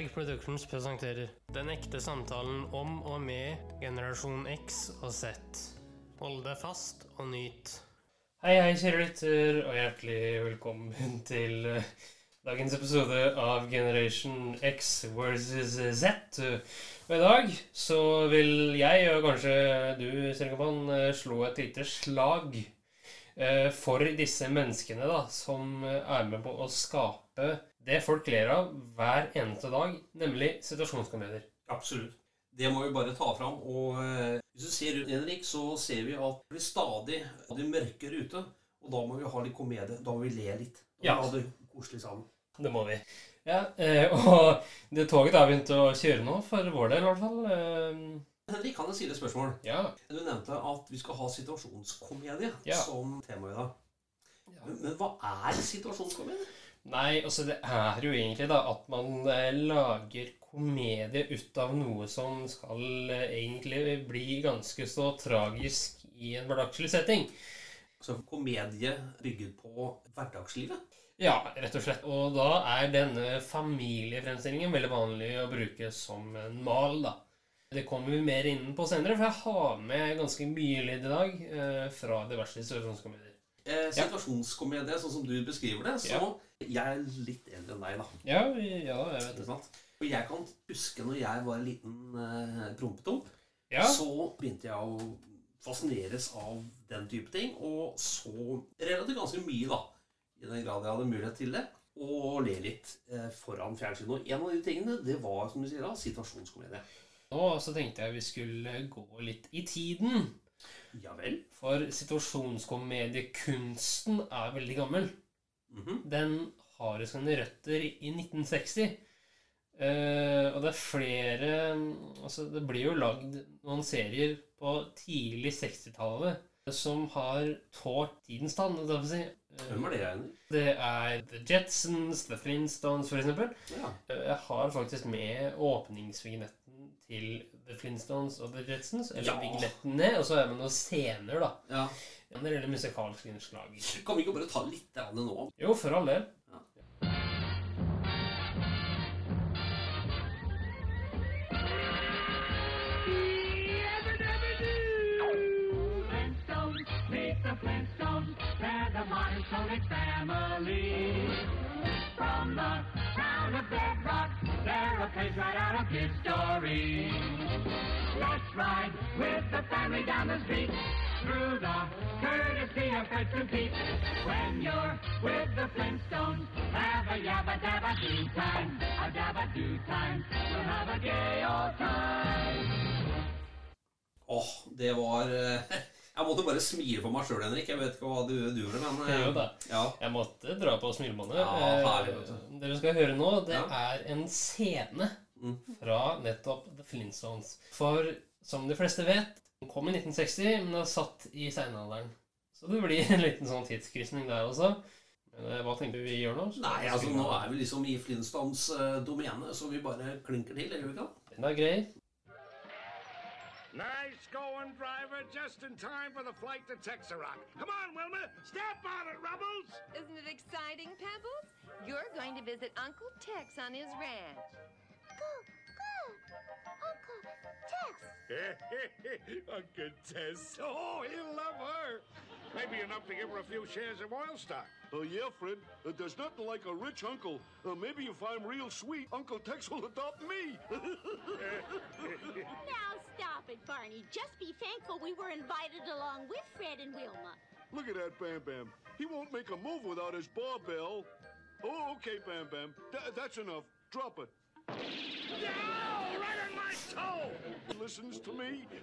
Berg Productions presenterer Den ekte samtalen om og med generasjon X og Z. Hold deg fast og nyt. Hei, hei, kjære lytter, og hjertelig velkommen til eh, dagens episode av Generation X versus Z. Og i dag så vil jeg, og kanskje du, Sergaban, eh, slå et lite slag eh, for disse menneskene da, som er med på å skape det folk ler av hver eneste dag, nemlig situasjonskomedier. Absolutt. Det må vi bare ta fram. Og eh, hvis du ser rundt, Henrik, så ser vi at det blir stadig, det mørkere ute. Og da må vi ha litt komedie. Da må vi le litt. Da Ja. ha det koselig sammen. Det må vi. Ja, eh, og det toget har begynt å kjøre nå, for vår del i hvert fall. Eh, Henrik, kan jeg stille et spørsmål? ja. Du nevnte at vi skal ha situasjonskomedie Ja. som tema i dag. Ja. Men, men hva er situasjonskomedie? Nei, altså det er jo egentlig da at man eh, lager komedie ut av noe som skal eh, egentlig bli ganske så tragisk i en hverdagslig setting. Så komedie bygget på hverdagslivet? Ja, rett og slett. Og da er denne familiefremstillingen veldig vanlig å bruke som en mal, da. Det kommer vi mer inn på senere, for jeg har med ganske mye lyd i dag eh, fra diverse situasjonskomedier. Eh, situasjonskomedie, sånn som du beskriver det. Så jeg er litt eldre enn deg, da. Ja, ja, jeg vet det. Og jeg kan huske når jeg var en liten eh, prompetump, Ja, så begynte jeg å fascineres av den type ting, og så relativt ganske mye, da, i den grad jeg hadde mulighet til det, og le litt eh, foran fjernsynet. Og en av de tingene, det var, som du sier, da, situasjonskomedie. nå så tenkte jeg vi skulle gå litt i tiden. Ja vel. For situasjonskomediekunsten er veldig gammel. Mhm. Den har sine røtter i 1960. Uh, og det er flere Altså, det blir jo lagd noen serier på tidlig 60-tallet som har tålt tidens tann. si. Uh, Hvem er det, igjen? Det er The Jetsons, The Flintstones, eksempel. Ja. Uh, Jeg har faktisk med åpningsvignetten til The Flintstones og The Jetsons. Eller Ja. vignettene, og så er det noen scener, da. ja. Når det gjelder musikalske innslag. Kan vi ikke bare ta litt av det nå? Jo, for all del. Sonic family. From the town of Bedrock, they're a page right out of his story. Let's ride with the family down the street, through the courtesy of Fred Pete. When you're with the Flintstones, have a yabba dabba do time, a dabba do time. We'll have a gay old time. Åh, det var eh, Jeg måtte bare smile for meg sjøl, Henrik. Jeg vet ikke hva du, du gjorde, men eh, Jo da. Ja. Jeg måtte dra på smilebåndet. Ja, herlig, Eh, det vi skal høre nå, det Ja. er en scene Mm. fra nettopp The Flintstones. For som de fleste vet, den kom i 1960, men er satt i steinalderen. Så det blir en liten sånn tidskrysning der også. Eh, hva tenker vi gjør nå? Nei, altså nå er vi liksom i Flintstones eh, domene, så vi bare klinker til, gjør vi ikke det? Den er grei. Nice going, driver. Just in time for the flight to Texarock. Come on, Wilma. Step on it, Rubbles. Isn't it exciting, Pebbles? You're going to visit Uncle Tex on his ranch. Go, go, Uncle Tex. Uncle Tess. Oh, he'll love her. Maybe enough to give her a few shares of oil stock. Uh, yeah, Fred. Uh, there's nothing like a rich uncle. Uh, maybe if I'm real sweet, Uncle Tex will adopt me. Now stop it, Barney. Just be thankful we were invited along with Fred and Wilma. Look at that Bam Bam. He won't make a move without his barbell. Oh, okay, Bam Bam. Th- that's enough. Drop it. Ow, right on my toe. Listens to me.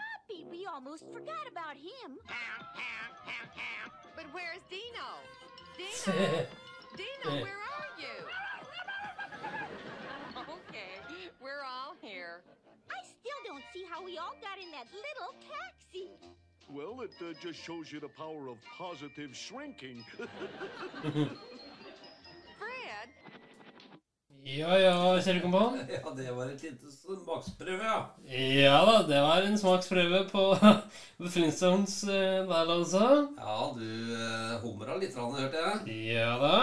Happy, we almost forgot about him. But where's Dino? Dino? Dino, where are you? Okay, we're all here. I still don't see how we all got in that little taxi. well, it uh, just shows you the power of positive shrinking. Ja ja, kjære kompan. Ja, det var et lite smaksprøve, ja. Ja da, det var en smaksprøve på Flintstones eh, der, altså. Ja, du uh, humra litt, hørte jeg. Ja da.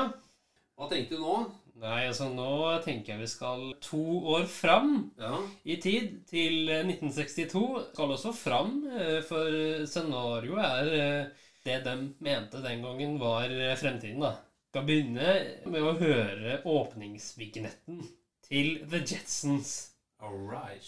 Hva tenkte du nå? Nei, altså nå tenker jeg vi skal to år fram Ja. i tid, til eh, 1962. Skal også fram, eh, for scenarioet er eh, det de mente den gangen var eh, fremtiden, da. Skal begynne med å høre åpningsvignetten til The Jetsons. All right.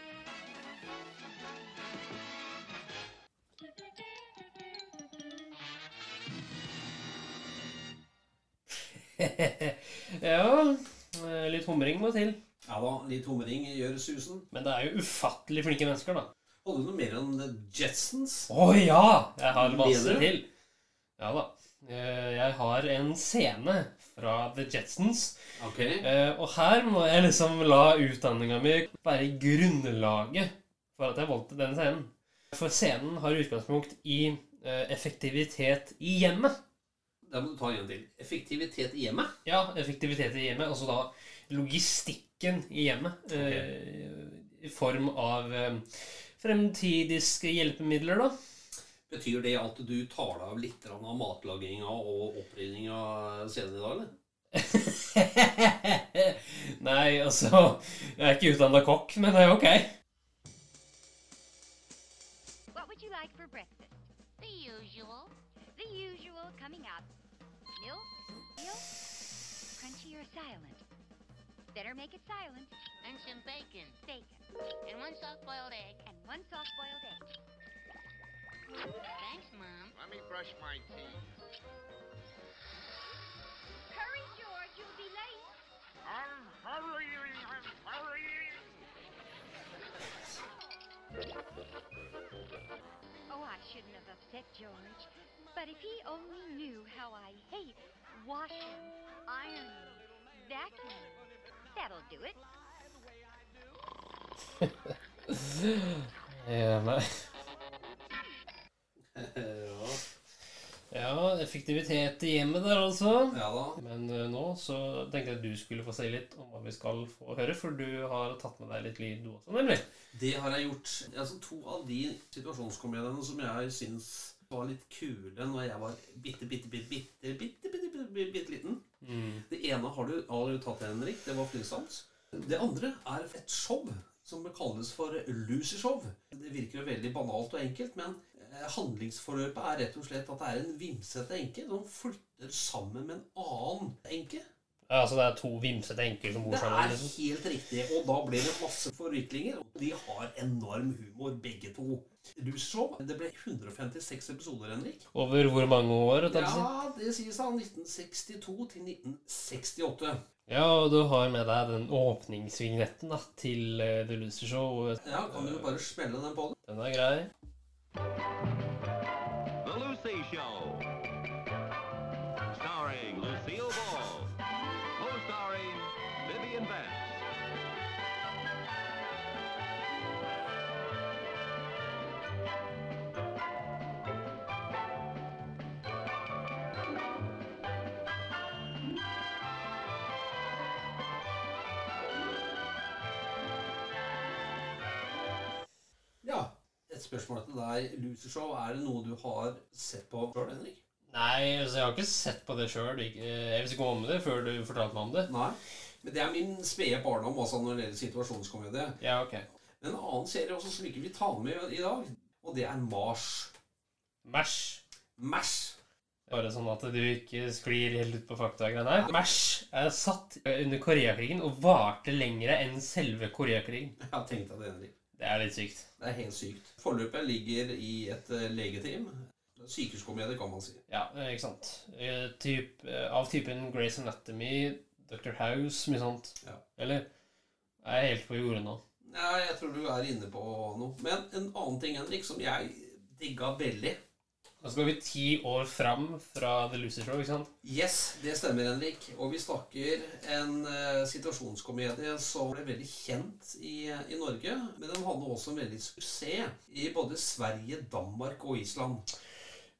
susen. Men det er jo ufattelig flinke mennesker, da. Hadde du noe mer enn The Jetsons? Å ja! Jeg har masse til. Ja da. Eh, Jeg har en scene fra The Jetsons. Ok. Eh, Og her må jeg liksom la utdanninga mi være grunnlaget for at jeg valgte denne scenen. For scenen har utgangspunkt i eh, effektivitet i hjemmet. Da må du ta en til. Effektivitet i hjemmet. Ja, effektivitet i hjemmet. Altså da logistikken i hjemmet. Okay. I form av eh, fremtidiske hjelpemidler, da. Betyr det at du tar deg av litt av matlaginga og opprydninga senere i dag, eller? Nei, altså Jeg er ikke utdanna kokk, men det er ok. What would you like for breakfast? The usual. The usual coming up. Milk? Milk? Crunchy or silent? Better make it silent. And some bacon. Bacon. And one soft-boiled egg. And one soft-boiled egg. Thanks, Mom. Let me brush my teeth. Hurry, George. You'll be late. I'm hurrying, I'm hurrying. Oh, I shouldn't have upset George. But if he only knew how I hate washing, ironing, vacuuming, that'll do it. Ja, ja. ja, effektivitet i hjemmet der, altså. ja da. Men uh, nå så tenkte jeg at du skulle få si litt om hva vi skal få høre, for du har tatt med deg litt lyd, du også, nemlig. Det har jeg gjort. Altså, to av de situasjonskomediene som jeg syns var litt kule når jeg var bitte, bitte, bitte, bitte, bitte, bitte, bitte, bitte, bitte liten. Det ene har du allerede tatt, Henrik. Det var Flintstones. Det andre er et show som kalles for Lucy-show. Det virker jo veldig banalt og enkelt, men eh, handlingsforløpet er rett og slett at det er en vimsete enke som flytter sammen med en annen enke. Ja, altså det er to vimsete enker som bor Det er Liksom. helt riktig, og da blir det masse forviklinger. Og de har enorm humor, begge to. Du så, Det ble 156 episoder, Henrik. Over hvor mange år? Det? Ja, det sies da 1962 til 1968. Ja, og du har med deg den åpningsvignetten da, til eh, The Loser Show. Ja, Kan du bare smelle den på det? Den er grei. The Lucy Show. Spørsmål til deg. Loser-show, er det noe du har sett på sjøl, Henrik? Nei, altså jeg har ikke sett på det sjøl. Jeg visste ikke om det før du fortalte meg om det. Nei. Men det er min spede barndom også når det gjelder situasjonskomedie. Ja, ok. En annen serie også som ikke vi tar med i dag, og det er Mars. Mash. Mash. Bare sånn at du ikke sklir helt ut på faktagreiene her. Mash er satt under Koreakrigen og varte lengre enn selve Koreakrigen. Jeg har tenkt deg det, Henrik. Det er litt sykt. Det er helt sykt. Forløpet ligger i et eh, legeteam. Sykehuskomedie, kan man si. Ja, eh, ikke sant. Eh, Typ, av typen Grace Anatomy, Dr. House, mye sånt. Ja. Eller? Jeg er helt på jordet nå. Ja, jeg tror du er inne på noe. Men en annen ting, Henrik, som jeg digga veldig Da skal vi ti år fram fra The Lucy Show, ikke sant? Yes, det stemmer, Henrik. Og vi snakker en uh, situasjonskomedie som ble veldig kjent i, i Norge. Men den hadde også en veldig suksess i både Sverige, Danmark og Island.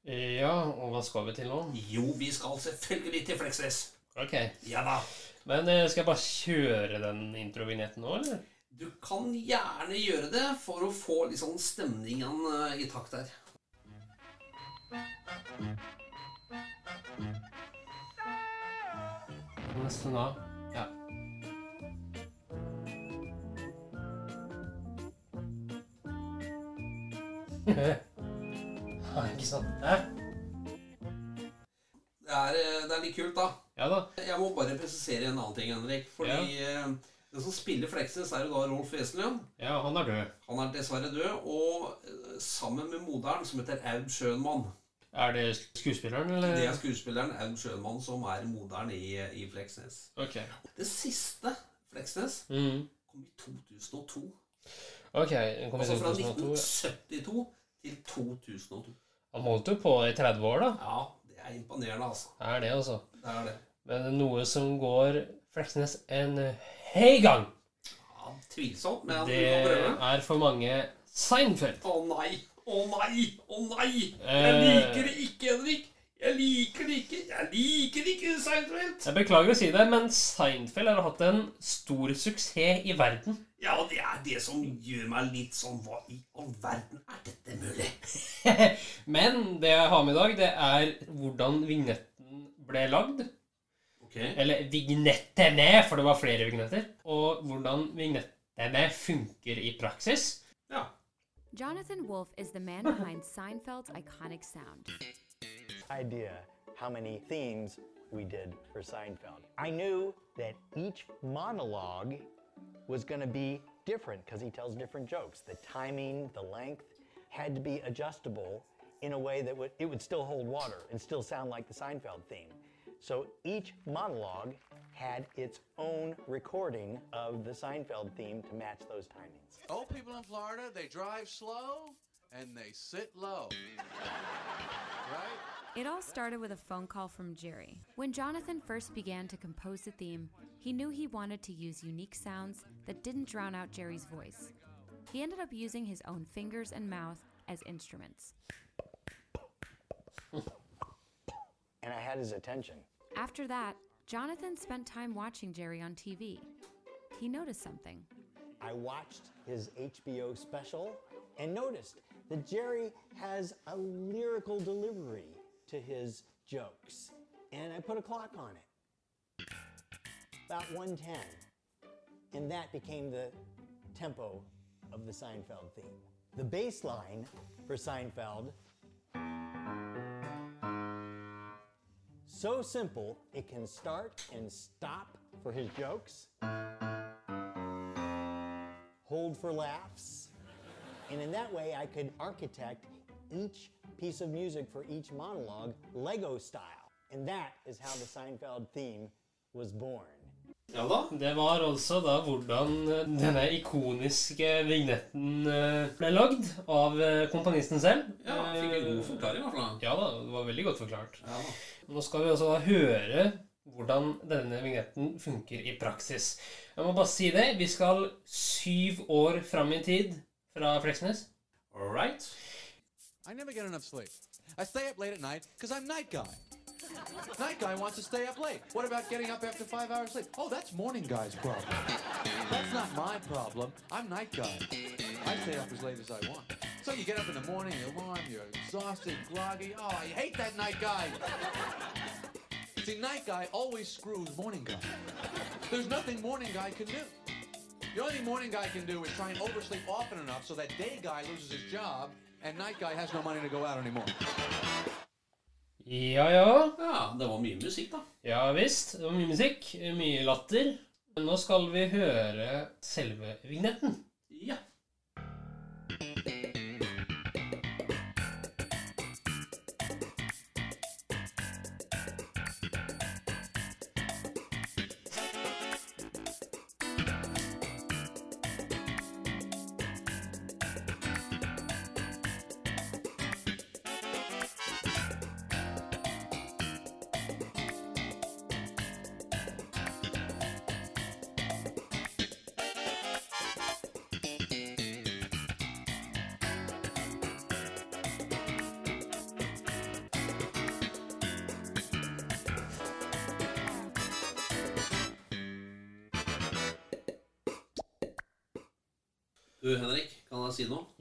Ja, og hva skal vi til nå? Jo, vi skal selvfølgelig til Fleksnes. Ok. Ja da. Men uh, skal jeg bare kjøre den introvignetten nå, eller? Du kan gjerne gjøre det for å få litt sånn stemningen uh, i takt her. Nesten da. Ja. ja, ikke sant? Hæ? Det er, eh, det er litt kult, da. Ja da. Jeg må bare presisere en annen ting, Henrik. Fordi ja. den som spiller Fleksnes, er jo da Rolf Wesenlund. Ja, han er død. Han er dessverre død. Og eh, sammen med moderen, som heter Aud Schønmann Er det skuespilleren, eller? Det er skuespilleren Aud Schønmann som er moderen i, i Fleksnes. Ok. Det siste Fleksnes mm. kom i 2002. Ok, den kom i 2002. Altså fra 2002. 1972 til 2002. Han holdt jo på i 30 år, da. Ja, det er imponerende, altså. Det er det, altså. Det er det. Men noe som går Fleksnes en hei gang, Ja, tvilsomt, men det er for mange Seinfeld. Å nei! Å nei! Å nei! Eh. Jeg liker det ikke, Henrik! Jeg liker det ikke! Jeg liker det ikke Seinfeld! Jeg beklager å si det, men Seinfeld har hatt en stor suksess i verden. Ja, og det er det som gjør meg litt sånn Hva i all verden er dette mulig? Men det jeg har med i dag, det er hvordan vignetten ble lagd. Okay. Eller vignettene, for det var flere vignetter. Og hvordan vignettene funker i praksis. Ja. Jonathan Wolf is the man behind Seinfeld's iconic sound. idea how many themes we did for Seinfeld. I knew that each monologue was going to be different because he tells different jokes. The timing, the length had to be adjustable in a way that would it would still hold water and still sound like the Seinfeld theme. So each monologue had its own recording of the Seinfeld theme to match those timings. Old people in Florida, they drive slow and they sit low. right? It all started with a phone call from Jerry. When Jonathan first began to compose the theme, he knew he wanted to use unique sounds that didn't drown out Jerry's voice. He ended up using his own fingers and mouth as instruments. And I had his attention. After that, Jonathan spent time watching Jerry on TV. He noticed something. I watched his HBO special and noticed that Jerry has a lyrical delivery to his jokes. And I put a clock on it. About 110. And that became the tempo of the Seinfeld theme. The bass line for Seinfeld so simple it can start and stop for his jokes hold for laughs. And in that way, I could architect each piece of music for each monologue Lego style. And that is how the Seinfeld theme was born. Ja da. Det var altså da hvordan eh, denne ikoniske vignetten eh, ble lagd av eh, komponisten selv. Ja, fikk en god forklaring, i hvert fall. Ja da, det var veldig godt forklart. Ja. Nå skal vi altså da høre hvordan denne vignetten funker i praksis. Jeg må bare si det. Vi skal syv år fram i tid fra Fleksnes. All right. I never get enough sleep. I stay up late at night because I'm night guy. Night guy wants to stay up late. What about getting up after five hours sleep? Oh, that's morning guy's problem. That's not my problem. I'm night guy. I stay up as late as I want. So you get up in the morning, you're warm, you're exhausted, groggy. Oh, I hate that night guy. See, night guy always screws morning guy. There's nothing morning guy can do. The only thing morning guy can do is try and oversleep often enough so that day guy loses his job and night guy has no money to go out anymore. Ja, ja. Ja, det var mye musikk, da. Ja visst. Det var mye musikk, mye latter. Nå skal vi høre selve vignetten. Ja.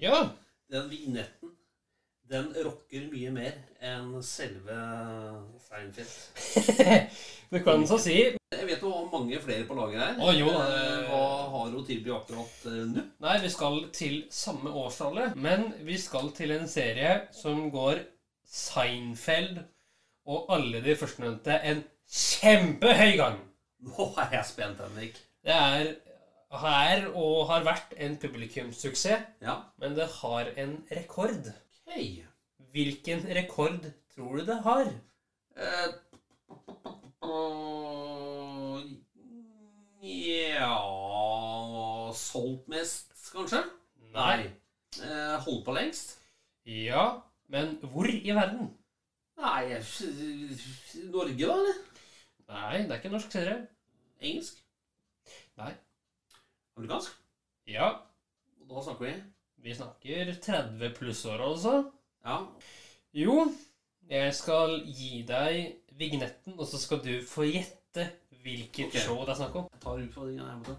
Ja. Den vignetten, den rocker mye mer enn selve Seinfeld. Det kan så si. Jeg vet du har mange flere på laget her. Oh, jo, Eh, Hva har hun tilby akkurat eh, nå? Nei, vi skal til samme årstallet, men vi skal til en serie som går Seinfeld og alle de førstnevnte en kjempehøy gang. Nå er jeg spent, Henrik. Det er her og har vært en publikumssuksess, Ja. men det har en rekord. Okay. Hvilken rekord tror du det har? Eh, ja Solgt mest, kanskje? Nei. Eh, holdt på lengst? Ja, men hvor i verden? Nei Norge, da, eller? Nei, det er ikke norsk serie. Engelsk? Nei. Amerikansk? Ja, Og Da snakker vi vi snakker 30 plussår, altså. Ja. Jo, jeg skal gi deg vignetten, og så skal du få gjette hvilket okay. show det er snakk om. Jeg tar utfordringen her borte.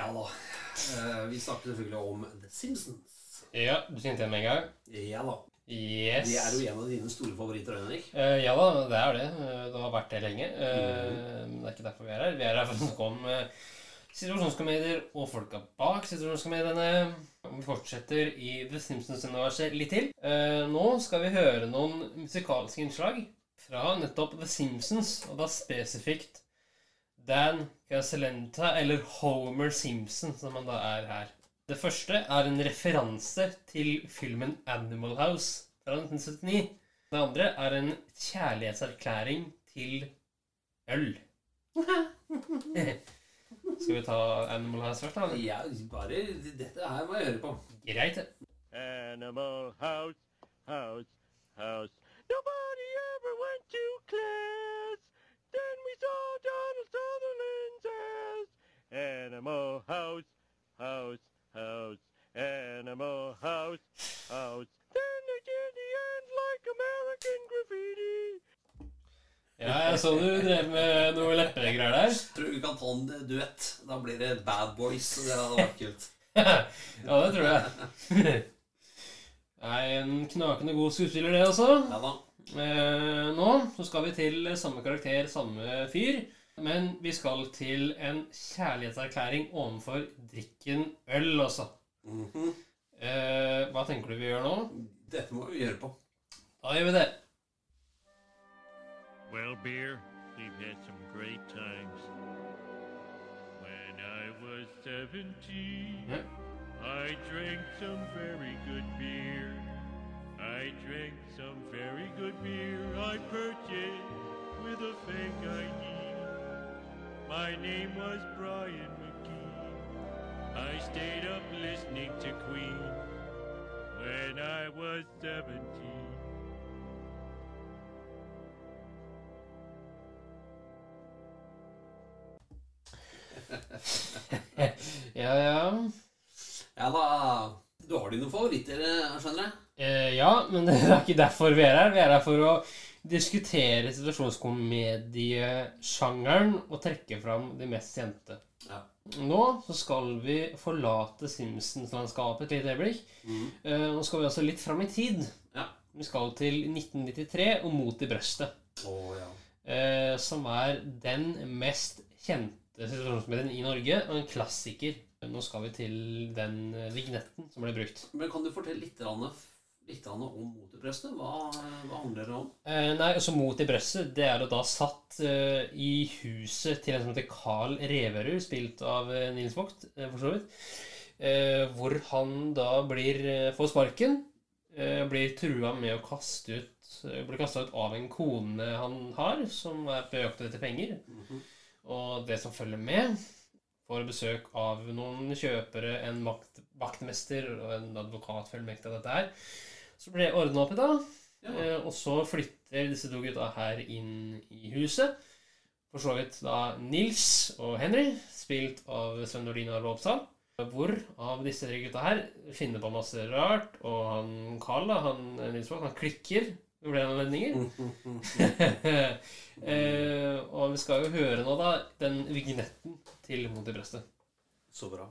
Ja da. Eh, vi snakker selvfølgelig om The Simpsons. Ja, du kjente igjen med en gang? Ja da. Yes. Det er jo en av dine store favoritter, Henrik. Eh, ja da, det er det. Eh, Det har vært det lenge. Eh, Men det er ikke derfor vi er her. Vi er her for å snakke om eh, situasjonskomedier og folka bak situasjonskomediene. Vi fortsetter i The Simpsons-universet litt til. Eh, Nå skal vi høre noen musikalske innslag fra nettopp The Simpsons, og da spesifikt Dan Casalenta, eller Homer Simpson, som han da er her. Det første er en referanse til filmen Animal House fra 1979. Det andre er en kjærlighetserklæring til øl. Skal vi ta Animal House først, da? Ja, bare Dette her må jeg høre på. Greit. det. Animal house, house, house. Jeg så du drev med noe leppegreier der. Tror du vi kan ta en duett? Da blir det Bad Boys. Det hadde vært kult. ja, det tror jeg. Nei, en knakende god skuespiller, det også. Ja da. Eh, nå så skal vi til samme karakter, samme fyr. Men vi skal til en kjærlighetserklæring overfor drikken øl, altså. Mhm. eh, hva tenker du vi gjør nå? Dette må vi gjøre på. Da gjør vi det. Beer, we've had some great times. When I was 17, I drank some very good beer. I drank some very good beer I purchased with a thing I need. My name was Brian McGee. I stayed up listening to Queen when I was 17. ja, ja. Ja da. Du har dine favoritter, eh, skjønner jeg. Eh, ja, men det er ikke derfor vi er her. Vi er her for å diskutere situasjonskomediesjangeren og trekke fram de mest kjente. Ja. Nå så skal vi forlate Simpsons-landskapet et lite øyeblikk. Mm. Eh, nå skal vi altså litt fram i tid. Ja. Vi skal til 1993 og Mot i brøstet. Oh, ja. eh, som er den mest kjente situasjonskomedien i Norge, og en klassiker. Nå skal vi til den eh, vignetten som ble brukt. Men kan du fortelle litt, litt om motebrøstet? Hva, hva handler det om? Eh, nei, altså Mot i brøstet, det er jo da satt eh, i huset til en som heter Carl Reverud, spilt av eh, Nils Vogt, eh, for så vidt. eh, hvor han da blir får sparken. Eh, blir trua med å kaste ut Blir kasta ut av en kone han har, som er på jakt etter penger. Og det som følger med, får besøk av noen kjøpere, en vakt, vaktmester og en advokat følger av dette her. Så blir det ordna opp i dag. Eh, og så flytter disse to gutta her inn i huset. For så vidt da Nils og Henry, spilt av Sven Nordin Arve Oppsal. Hvor av disse tre gutta her finner på masse rart, og han Carl, da, han Nils Våg, han klikker ved flere anledninger. eh, og vi skal jo høre nå, da, den vignetten til Mot i brøstet. Så bra.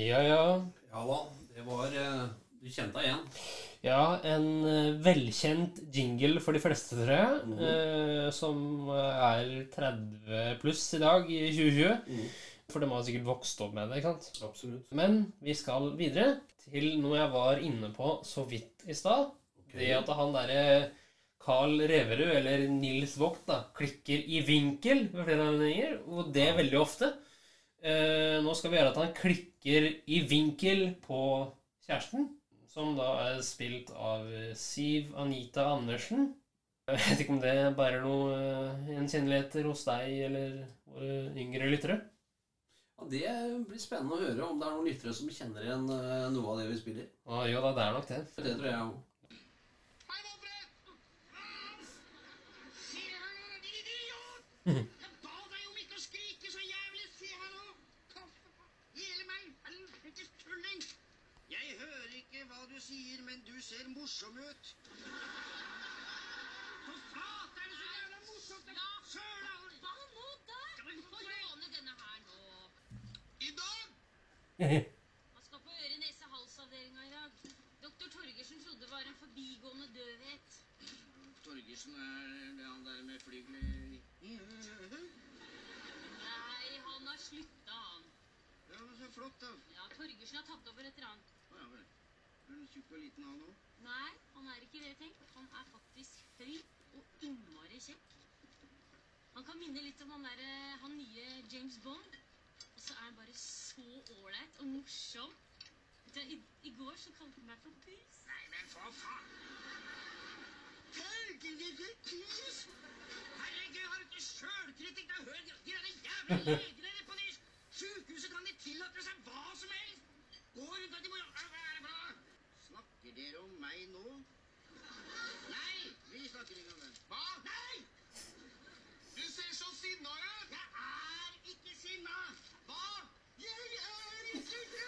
Ja, ja. Ja da. Det var eh, Du kjente deg igjen? Ja, en eh, velkjent jingle for de fleste, tror jeg. eh, som er 30 pluss i dag, i 2020. For de har sikkert vokst opp med det. ikke sant? Absolutt. Men vi skal videre til noe jeg var inne på så vidt i stad. Det at han derre Carl Reverud, eller Nils Vogt, da, klikker i vinkel ved flere anledninger. Og det veldig ofte. Eh, nå skal vi gjøre at han klikker i vinkel på kjæresten, som da er spilt av Siv Anita Andersen. Jeg vet ikke om det bærer noe eh, gjenkjenneligheter hos deg eller våre yngre lyttere. Ja, det blir spennende å høre om det er noen lyttere som kjenner igjen eh, noe av det vi spiller. Ja, jo da, det er nok det. Det tror jeg òg. Jeg ba deg om ikke å skrike så jævlig. Se her nå. Hele meg. Helvetes tulling. Jeg hører ikke hva du sier, men du ser morsom ut. For det så jævla morsomt. Ja, søla. Hva nå, da? Få låne denne her nå. I dag? Man skal på øre-nese-hals-avdelinga i dag. Doktor Torgersen trodde det var en forbigående døvhet. Torgersen er det han der med flygler Nei, han har slutta, han. Ja, men så flott, da. Ja, Torgersen har tatt over etter han. annet. ja vel. Er han tjukk og liten, han òg? Nei, han er ikke det tenkt. Han er faktisk høy og innmari kjekk. Han kan minne litt om han der, han nye James Bond. Og så er han bare så ålreit og morsom. Du, I, I går så kalte han meg for pus. Nei, men for faen! Helvete pus! Herregud, har du ikke sjølkritikk? Da hør jævlig de jævla legene nede på det sjukehuset kan de tillate seg hva som helst! Gå rundt og de må Hva er det for noe? Snakker dere om? Nei, vi snakker ikke om det. Hva? Nei! Du ser så sinna ut! Jeg er ikke sinna! Hva? Jeg er ikke sinna!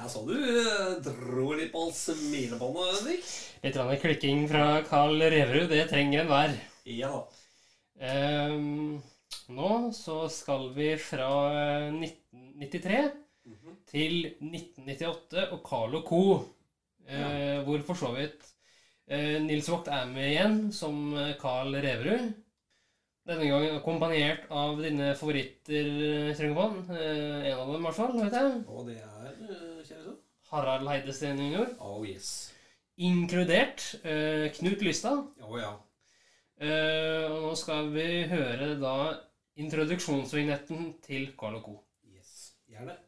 Jeg så du eh, dro litt på smilebåndet, Henrik. Litt klikking fra Carl Reverud, det trenger enhver. Ja. Ehm, nå så skal vi fra 1993 til 1998 og Carl og Co. Eh, Hvor for så vidt eh, Nils Vogt er med igjen som eh, Carl Reverud. Denne gangen akkompagnert av dine favoritter, Trøngevann. Eh, en av dem, i hvert fall. vet jeg. Og det er, eh, kjære Harald Heidesteen jr. Oh yes. Inkludert eh, Knut Lystad. Oh, ja. Uh, og nå skal vi høre da introduksjonsvignetten til Carl Co. Yes, gjerne.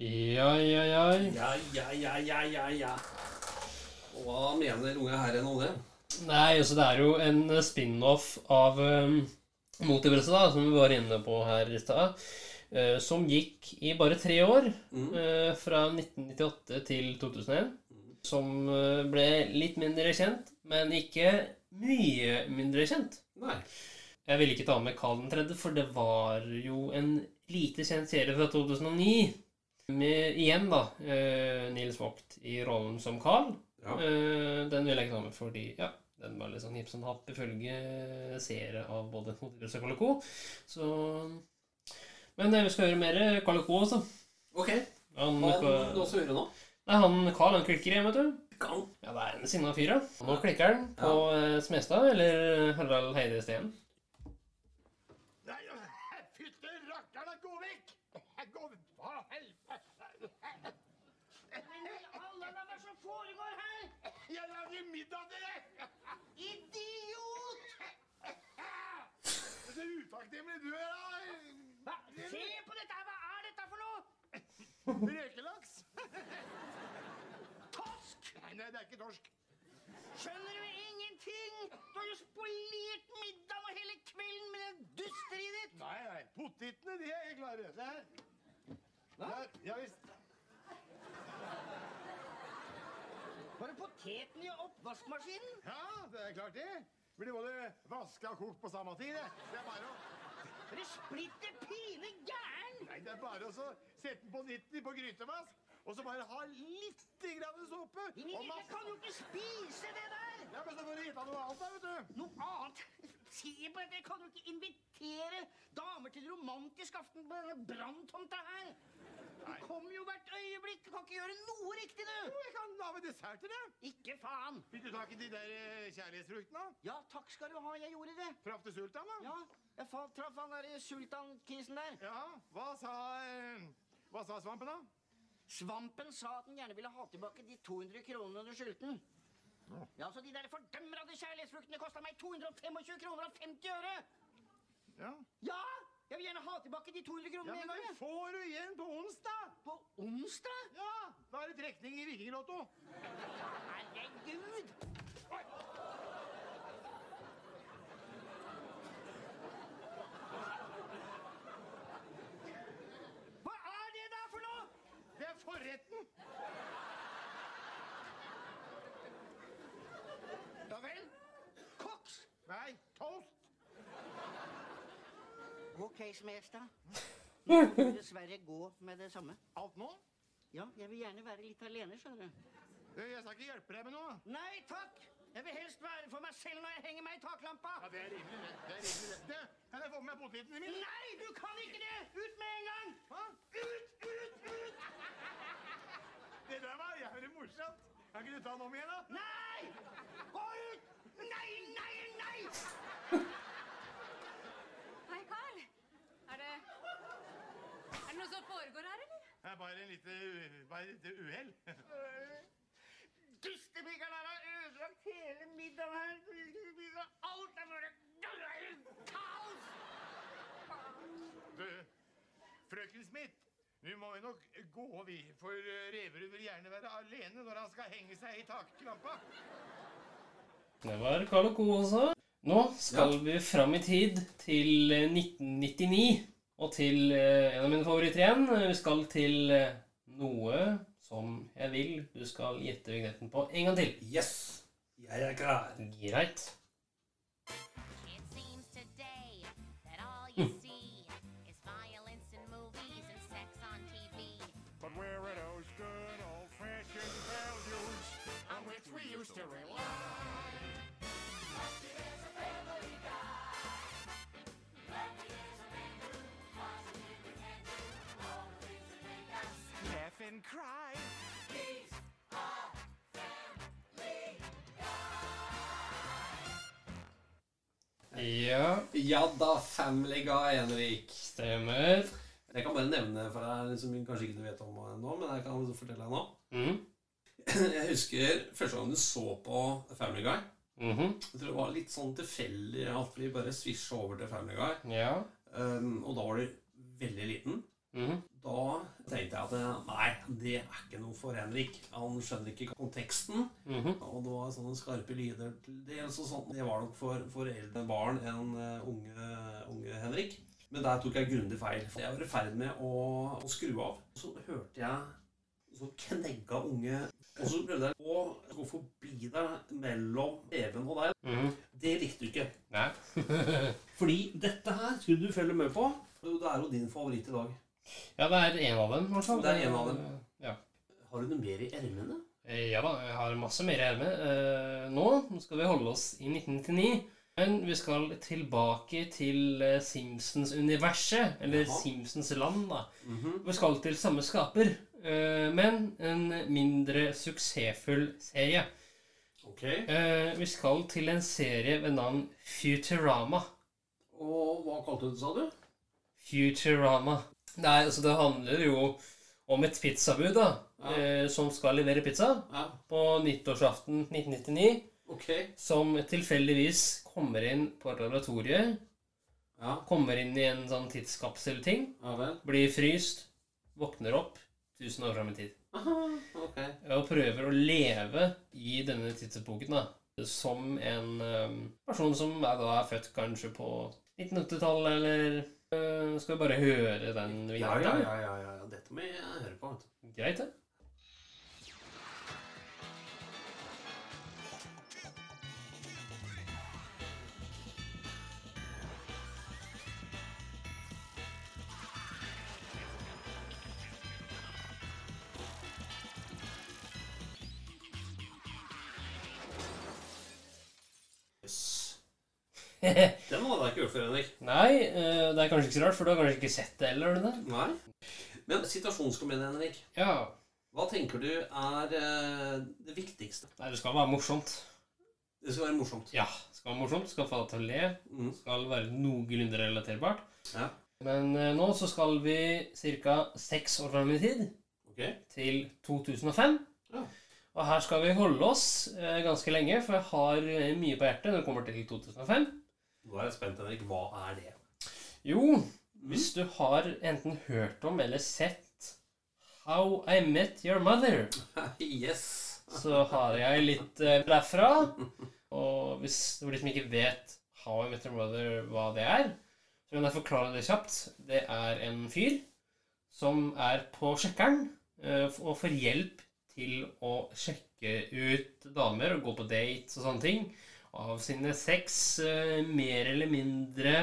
Ja, ja, ja. Ja, ja, ja, ja, ja, ja. Hva mener unge herren om det? Nei, altså det er jo en spin-off av um, Multiverset, da, som vi var inne på her i stad. Uh, som gikk i bare tre år. eh, fra 1998 til 2001. Som uh, ble litt mindre kjent, men ikke mye mindre kjent. Nei. Jeg ville ikke ta med Karl 3., for det var jo en lite kjent serie fra 2009. Med igjen, da, Nils Vogt i rollen som Carl. Ja. Uh, den vil jeg ikke ta med fordi ja, den var litt sånn hipp som happ ifølge seere av både Motivers og Calico. Så Men eh, vi skal høre mer Calico også. Ok. Han, Hva det du også hører nå? Nei, han Carl han klikker igjen, vet du. Kan. Ja, det er en sinna fyr, ja. Nå klikker han på ja. Smestad eller Harald Heide Steen. Nei, fytte rakkeren, gå vekk! Gå Hva helvete? Men i alle dager, hva som foregår her? Jeg lager middag til deg! Idiot! Så utakknemlig du er, da! Se på dette her, hva er dette for noe? Røkelaks? torsk! Nei, nei, det er ikke torsk. Skjønner du ingenting? Du har jo spolert middagen og hele kvelden med det dusteriet ditt. Nei, nei, potetene, de er klare. Se her. Der, ja visst. Var det poteten i oppvaskmaskinen? Ja, det er klart det. Blir både vaska og kokt på samme tid, det. Det er bare å Er du splitter pine gæren? Nei, det er bare å sette den på 90 på grytevask, og så bare ha litt grann såpe. Jeg kan jo ikke spise det der! Ja, men så får du hitte noe annet da, vet du. Noe annet? Se på dette, jeg kan jo ikke invitere damer til romantisk aften på denne branntomta her. Du kommer jo hvert øyeblikk, du kan ikke gjøre noe riktig, du. Jo, jeg kan lage dessert til det. Ikke faen. Fikk du tak i de der eh, kjærlighetsfruktene? Ja, takk skal du ha, jeg gjorde det. Traff du sultan, da? Ja, jeg traff han der sultankisen der. Ja, hva sa, eh, hva sa svampen da? Svampen sa at den gjerne ville ha tilbake de 200 kronene du skyldte den. Ja, så de der fordømrede kjærlighetsfruktene kosta meg 225 kroner og 50 øre. Ja. Ja, jeg vil gjerne ha tilbake de 200 Ja, kronene men en gang. det får du igjen på onsdag. På onsdag? Ja, da er det trekning i Vikinglotto. Herregud! Hva er det der for noe? Det er forretten. Ja vel. Koks. Nei, toast. Ok, Smestad. Nå må du dessverre gå med det samme. Alt nå? Ja, jeg vil gjerne være litt alene, skjønner du. Jeg skal ikke hjelpe deg med noe. Nei takk! Jeg vil helst være for meg selv når jeg henger meg i taklampa. Ja, det er rimelig det. Det er rimelig det. Du, kan jeg få med meg potetene mine? Nei, du kan ikke det! Ut med en gang! Hva? Ut, ut, ut! Det der var jævlig morsomt. Kan ikke du ta den om igjen, da? Nei! Gå ut! Nei, nei, nei! Hei, Carl. Er det Er det noe som foregår her, eller? Det er bare en lite, bare et lite uhell. Dustebyggeren her har ødelagt hele middagen her. Alt er bare kaos! Du, frøken Smith, nå må vi nok gå, vi. For Reverud vil gjerne være alene når han skal henge seg i taklampa. Det var Carl Co. også. Nå skal vi fram i tid til eh, 1999. Og til eh, en av mine favoritter igjen. Vi skal til eh, noe som jeg vil du skal gjette vignetten på en gang til. Yes! Jeg er klar. Greit. It seems today that all you see is violence in movies and sex on TV. But where are those good old-fashioned values on which we used to rely? And cry. Ja, Ja da, Family Guy, Henrik. stemmer. Jeg kan bare nevne for deg som kanskje ikke du vet om nå, men jeg kan fortelle deg nå. Mm. Jeg husker første gang du så på Family Guy. Mhm. Jeg tror det var litt sånn tilfeldig at vi bare svisja over til Family Guy. Ja. Um, og da var du veldig liten. Mhm. Da tenkte jeg at nei, det er ikke noe for Henrik. Han skjønner ikke konteksten. Mhm. Og det var sånne skarpe lyder til dels og sånt. Det var nok for, for eldre barn enn eh, unge, unge Henrik. Men der tok jeg grundig feil. Jeg var i ferd med å, å skru av. Så hørte jeg så knegga unge Og så prøvde jeg å gå forbi deg mellom TV-en og deg. Mhm. Det likte du ikke. Nei. Fordi dette her skulle du følge med på. Det er jo din favoritt i dag. Ja, det er en av dem, i hvert fall. Det er en av dem. Ja. Har du noe mer i ermene? Eh, Ja da, jeg har masse mer i ermet. Eh, Nå skal vi holde oss i 1999. Men vi skal tilbake til eh, Simpsons-universet, eller Jaha. Simpsons land, da. Mhm. Vi skal til samme skaper, eh, men en mindre suksessfull serie. Ok. Eh, Vi skal til en serie ved navn Futurama. Og hva kalte du det, sa du? Futurama. Nei, altså det handler jo om et pizzabud da, eh, som skal levere pizza på nyttårsaften 1999. Ok. Som tilfeldigvis kommer inn på laboratoriet. Kommer inn i en sånn tidskapselting. Ja. Blir fryst. Våkner opp tusen år fram i tid. Aha, ok. Og prøver å leve i denne tidsepoken da, som en um, person som er, da er født kanskje på 1980-tallet, eller Skal vi bare høre den videre? ja, ja, ja, ja. ja. Dette må jeg høre på. Greit, det. Den hadde jeg ikke gjort før, Henrik. Nei, eh, det er kanskje ikke så rart, for du har kanskje ikke sett det heller? du det? Nei. Men situasjonskomedie, Henrik. Ja. Hva tenker du er eh, det viktigste? Nei, det skal være morsomt. Det skal være morsomt. Ja, det skal være morsomt. Skal få deg til å le. Mm. Skal være noenlunde relaterbart. Ja. Men eh, nå så skal vi ca. seks år fram i tid. Okay. Til 2005. Ja. Og her skal vi holde oss ganske lenge, for jeg har mye på hjertet når det kommer til 2005. Nå er jeg spent, Henrik. Hva er det? Jo, hvis du har enten hørt om eller sett How I Met Your Mother, yes. så har jeg litt eh, derfra. Og hvis du liksom ikke vet How I Met Your Mother, hva det er, så kan jeg forklare det kjapt. Det er en fyr som er på sjekkeren eh, og får hjelp til å sjekke ut damer og gå på dates og sånne ting av sine seks eh, mer eller mindre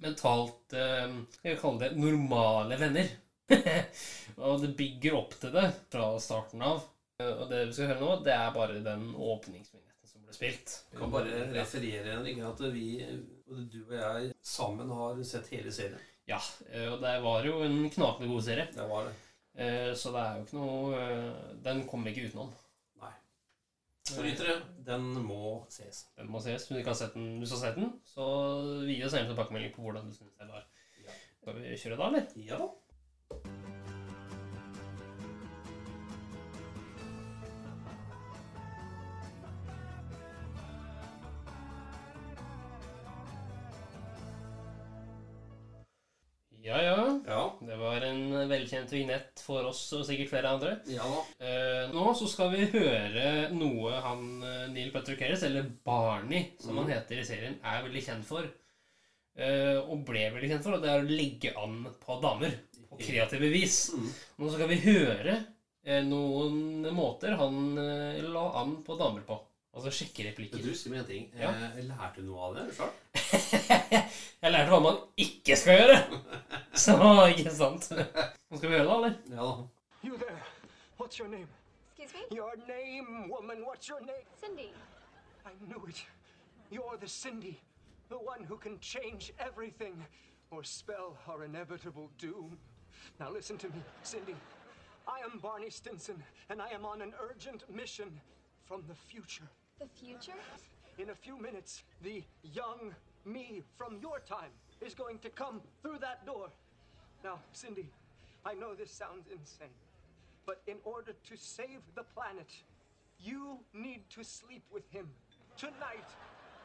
mentalt eh, Skal vi kalle det normale venner. og det bygger opp til det fra starten av. Eh, Og det vi skal høre nå, det er bare den åpningsvignetten som ble spilt. Jeg kan bare referere Henrik, at vi, både du og jeg, sammen har sett hele serien. Ja, eh, og det var jo en knakende god serie. Det var det. Eh, Så det er jo ikke noe eh, Den kommer ikke utenom. Nei. Den må ses. Den må ses. Hvis du ikke har sett den, hvis du har sett den så gi oss en tilbakemelding på hvordan du syns det var. Skal vi kjøre da, eller? Ja da. Ja, velkjent vignett for oss og sikkert flere andre. Ja. Eh, nå så skal vi høre noe han eh, Neil Patrick Harris, eller Barney, som Mm. han heter i serien, er veldig kjent for. Eh, og ble veldig kjent for, og det er å legge an på damer. På kreative vis. Mm. Nå skal vi høre eh, noen måter han eh, la an på damer på. Altså sjekke replikker. Du, si meg en ting. Ja. Eh, lærte du noe av det sjøl? Jeg lærte hva man ikke skal gjøre! Så ikke sant? Nå skal vi høre eller? Ja. You there. What's your name? Excuse me? Your name, woman. What's your name? Cindy. I knew it. You're the Cindy. The one who can change everything or spell our inevitable doom. Now listen to me, Cindy. I am Barney Stinson, and I am on an urgent mission from the future. The future? In a few minutes, the young me from your time is going to come through that door. Now, Cindy, I know this sounds insane, but in order to save the planet, you need to sleep with him tonight.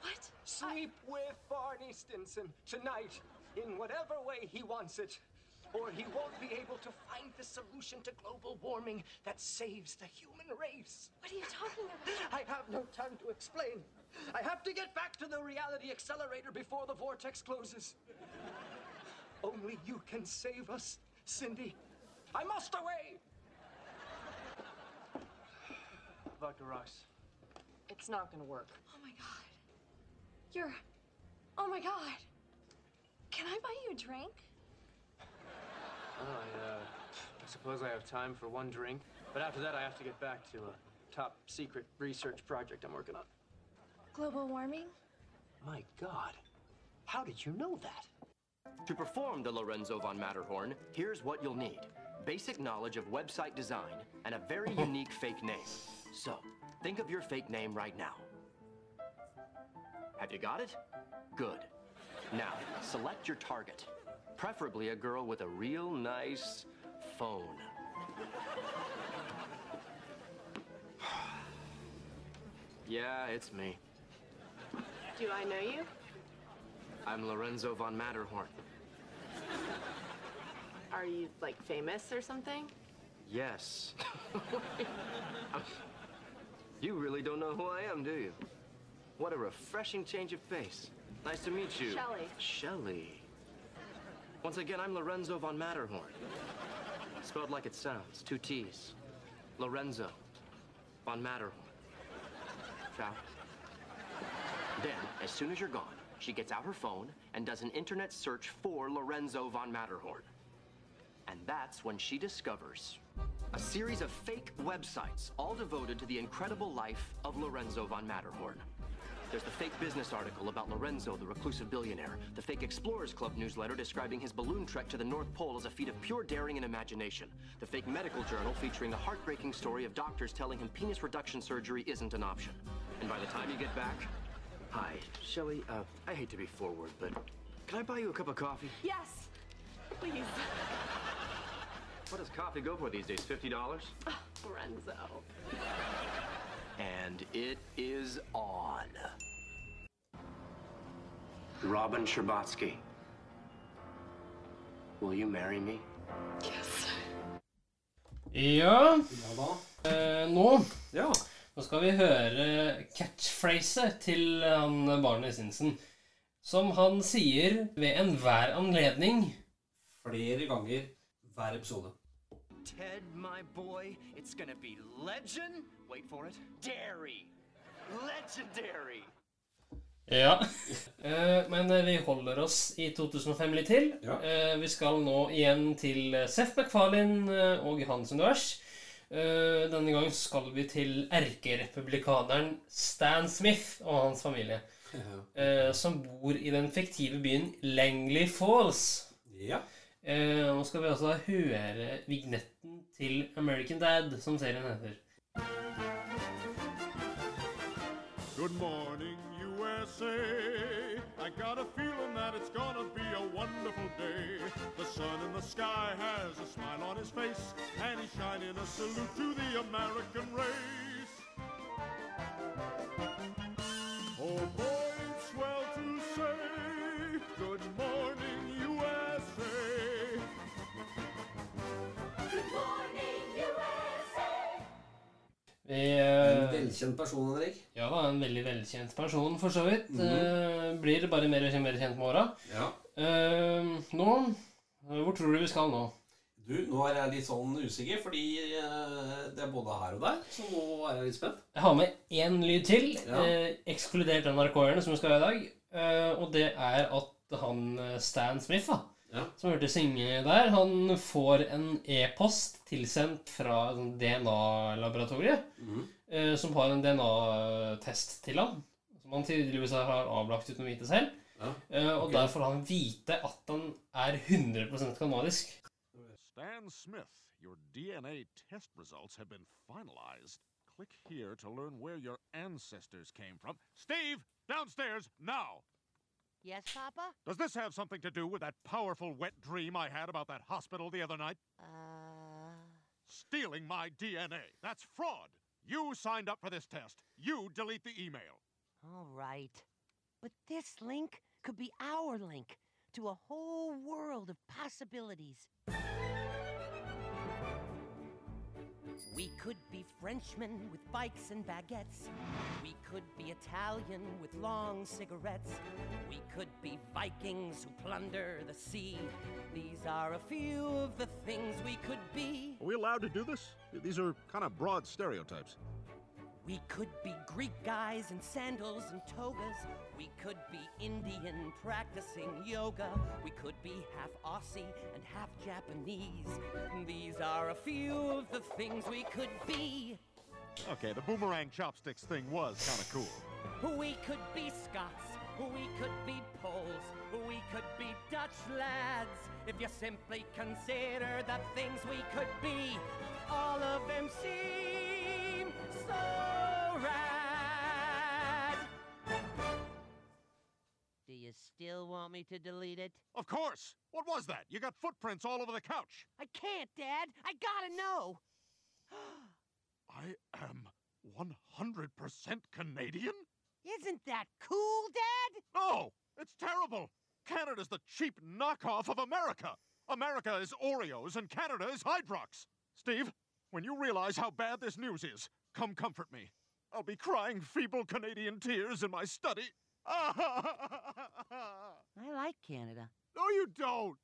What? Sleep with Barney Stinson tonight, in whatever way he wants it. Or he won't be able to find the solution to global warming that saves the human race. What are you talking about? I have no time to explain. I have to get back to the reality accelerator before the vortex closes. Only you can save us, Cindy. I must away! Vodka rocks. It's not gonna work. Oh my god. You're. Oh my god. Can I buy you a drink? Oh, I, uh, I suppose I have time for one drink, but after that I have to get back to a top secret research project I'm working on. Global warming? My God, how did you know that? To perform the Lorenzo von Matterhorn, here's what you'll need. Basic knowledge of website design and a very unique fake name. So, think of your fake name right now. Have you got it? Good. Now, select your target. Preferably a girl with a real nice phone. yeah, it's me. Do I know you? I'm Lorenzo von Matterhorn. Are you, like, famous or something? Yes. you really don't know who I am, do you? What a refreshing change of pace. Nice to meet you. Shelly. Shelley. Once again, I'm Lorenzo von Matterhorn. Spelled like it sounds, two T's. Lorenzo von Matterhorn. Ciao. Then, as soon as you're gone, she gets out her phone and does an internet search for Lorenzo von Matterhorn. And that's when she discovers a series of fake websites, all devoted to the incredible life of Lorenzo von Matterhorn. There's the fake business article about Lorenzo, the reclusive billionaire. The fake Explorers Club newsletter describing his balloon trek to the North Pole as a feat of pure daring and imagination. The fake medical journal featuring a heartbreaking story of doctors telling him penis reduction surgery isn't an option. And by the time you get back, hi, Shelley. Uh, I hate to be forward, but can I buy you a cup of coffee? Yes. Please. What does coffee go for these days? Fifty dollars? Lorenzo. And it is on. Robin Scherbatsky. Will you marry me? Ja, da. eh, nå Ja. Nå skal vi høre catchphraset til han Barney Sinsen. Som han sier ved enhver anledning. Flere ganger hver episode. Ted, my boy, it's gonna be legend. Wait for it. Dairy. Legendary. Ja. Eh, men eh, vi holder oss i 2005 litt til. Ja. vi skal nå igjen til eh, Seth MacFarlane eh, og hans univers. Eh, denne gang skal vi til erkerepublikaneren Stan Smith og hans familie. Ja. som bor i den fiktive byen Langley Falls. Ja. Eh, nå skal vi altså høre vignetten til American Dad, som serien heter. Good morning, USA. I got a feeling that it's gonna be a wonderful day. The sun in the sky has a smile on his face, and he's shining a salute to the American race. Velkjent person, Henrik. Ja da, en veldig velkjent person, for så vidt. Mm -hmm. uh, blir bare mer og mer kjent med åra. Ja. Uh, nå eh, Hvor tror du vi skal nå? Du, nå er jeg litt sånn usikker, fordi det er både her og der. Så nå er jeg litt spent. Jeg har med én lyd til, Ja. eh, ekskludert NRK-erne, som vi skal ha i dag. Eh, og det er at han Stan Smith, da, Ja. som hørte synge der, han får en e-post tilsendt fra DNA-laboratoriet, Mhm. Eh, som har en DNA-test til ham. Som han tydeligvis har avlagt uten å vite selv. Ja, Eh, og okay. der får han vite at han er 100% kanadisk. Stan Smith, your DNA test results have been finalized. Click here to learn where your ancestors came from. Steve, downstairs now! Yes, Papa? Does this have something to do with that powerful wet dream I had about that hospital the other night? Uh. Stealing my DNA. That's fraud. You signed up for this test. You delete the email. All right. But this link could be our link to a whole world of possibilities. We could be Frenchmen with bikes and baguettes. We could be Italian with long cigarettes. We could be Vikings who plunder the sea. These are a few of the things we could be. Are we allowed to do this? These are kind of broad stereotypes. We could be Greek guys in sandals and togas. We could be Indian practicing yoga. We could be half Aussie and half Japanese. These are a few of the things we could be. Okay, the boomerang chopsticks thing was kind of cool. We could be Scots. We could be Poles. We could be Dutch lads. If you simply consider the things we could be, all of them seem so rad. Do you still want me to delete it? Of course! What was that? You got footprints all over the couch. I can't, Dad. I gotta know. I am 100% Canadian? Isn't that cool, Dad? No! It's terrible! Canada's the cheap knockoff of America! America is Oreos and Canada is Hydrox! Steve, when you realize how bad this news is, come comfort me. I'll be crying feeble Canadian tears in my study. I like Canada. No, you don't!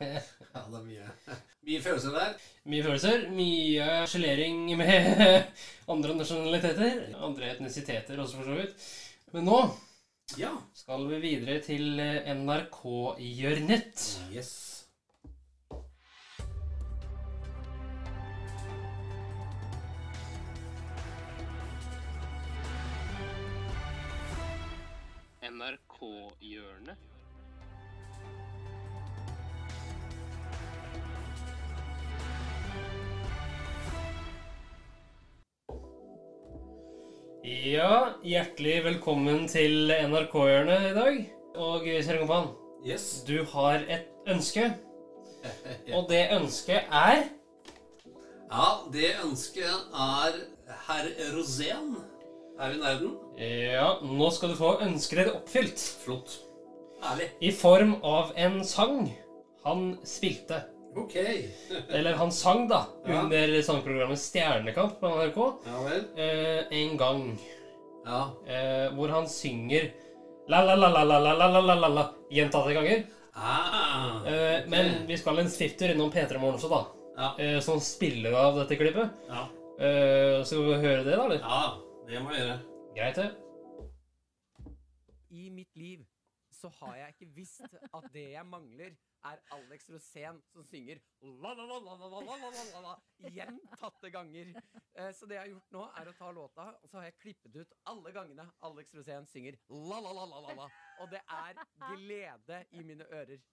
ja, det er mye, mye følelser der. Mye følelser, mye sjelering med andre nasjonaliteter, andre etnisiteter også, for så vidt. Men nå Ja. skal vi videre til NRK-hjørnet. Yes. NRK-hjørnet. Ja, hjertelig velkommen til NRK-hjørnet i dag. Og kjære Kompan, Yes. du har et ønske. Og det ønsket er Ja, det ønsket er herr Rosén. Er vi nær den? Ja, nå skal du få ønsket ditt oppfylt. Flott. Ærlig. I form av en sang han spilte. Ok. Eller han sang, da, Ja. under sangprogrammet Stjernekamp på NRK. Ja vel. Eh, en gang. Ja. Eh, hvor han synger la-la-la-la-la-la-la-la-la gjentatte ganger. Ah, Eh, Men vi skal en svifter innom P3 Morgen også, da. Ja. Eh, som spiller av dette klippet. Ja. Eh, skal vi høre det, da? eller? Ja, det må jeg gjøre. Greit, det. I mitt liv så har jeg ikke visst at det jeg mangler, er Alex Rosén som synger la-la-la-la-la-la-la-la gjentatte ganger. Eh, Så det jeg har gjort nå, er å ta låta, og så har jeg klippet ut alle gangene Alex Rosén synger la-la-la-la-la-la. Og det er glede i mine ører.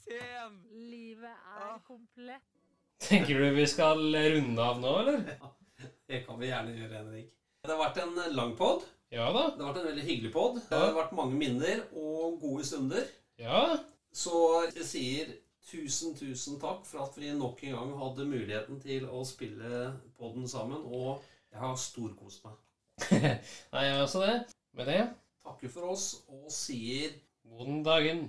Rosén! Livet er komplett. Tenker du vi skal runde av nå, eller? Det kan vi gjerne gjøre, Henrik. Det har vært en lang pod. Ja da. Det har vært en veldig hyggelig pod. Det har vært mange minner og gode stunder. Ja. Så jeg sier tusen, tusen takk for at vi nok en gang hadde muligheten til å spille podden sammen. Og jeg har storkost meg. Nei, jeg har også det. Med det Takker for oss og sier God dagen.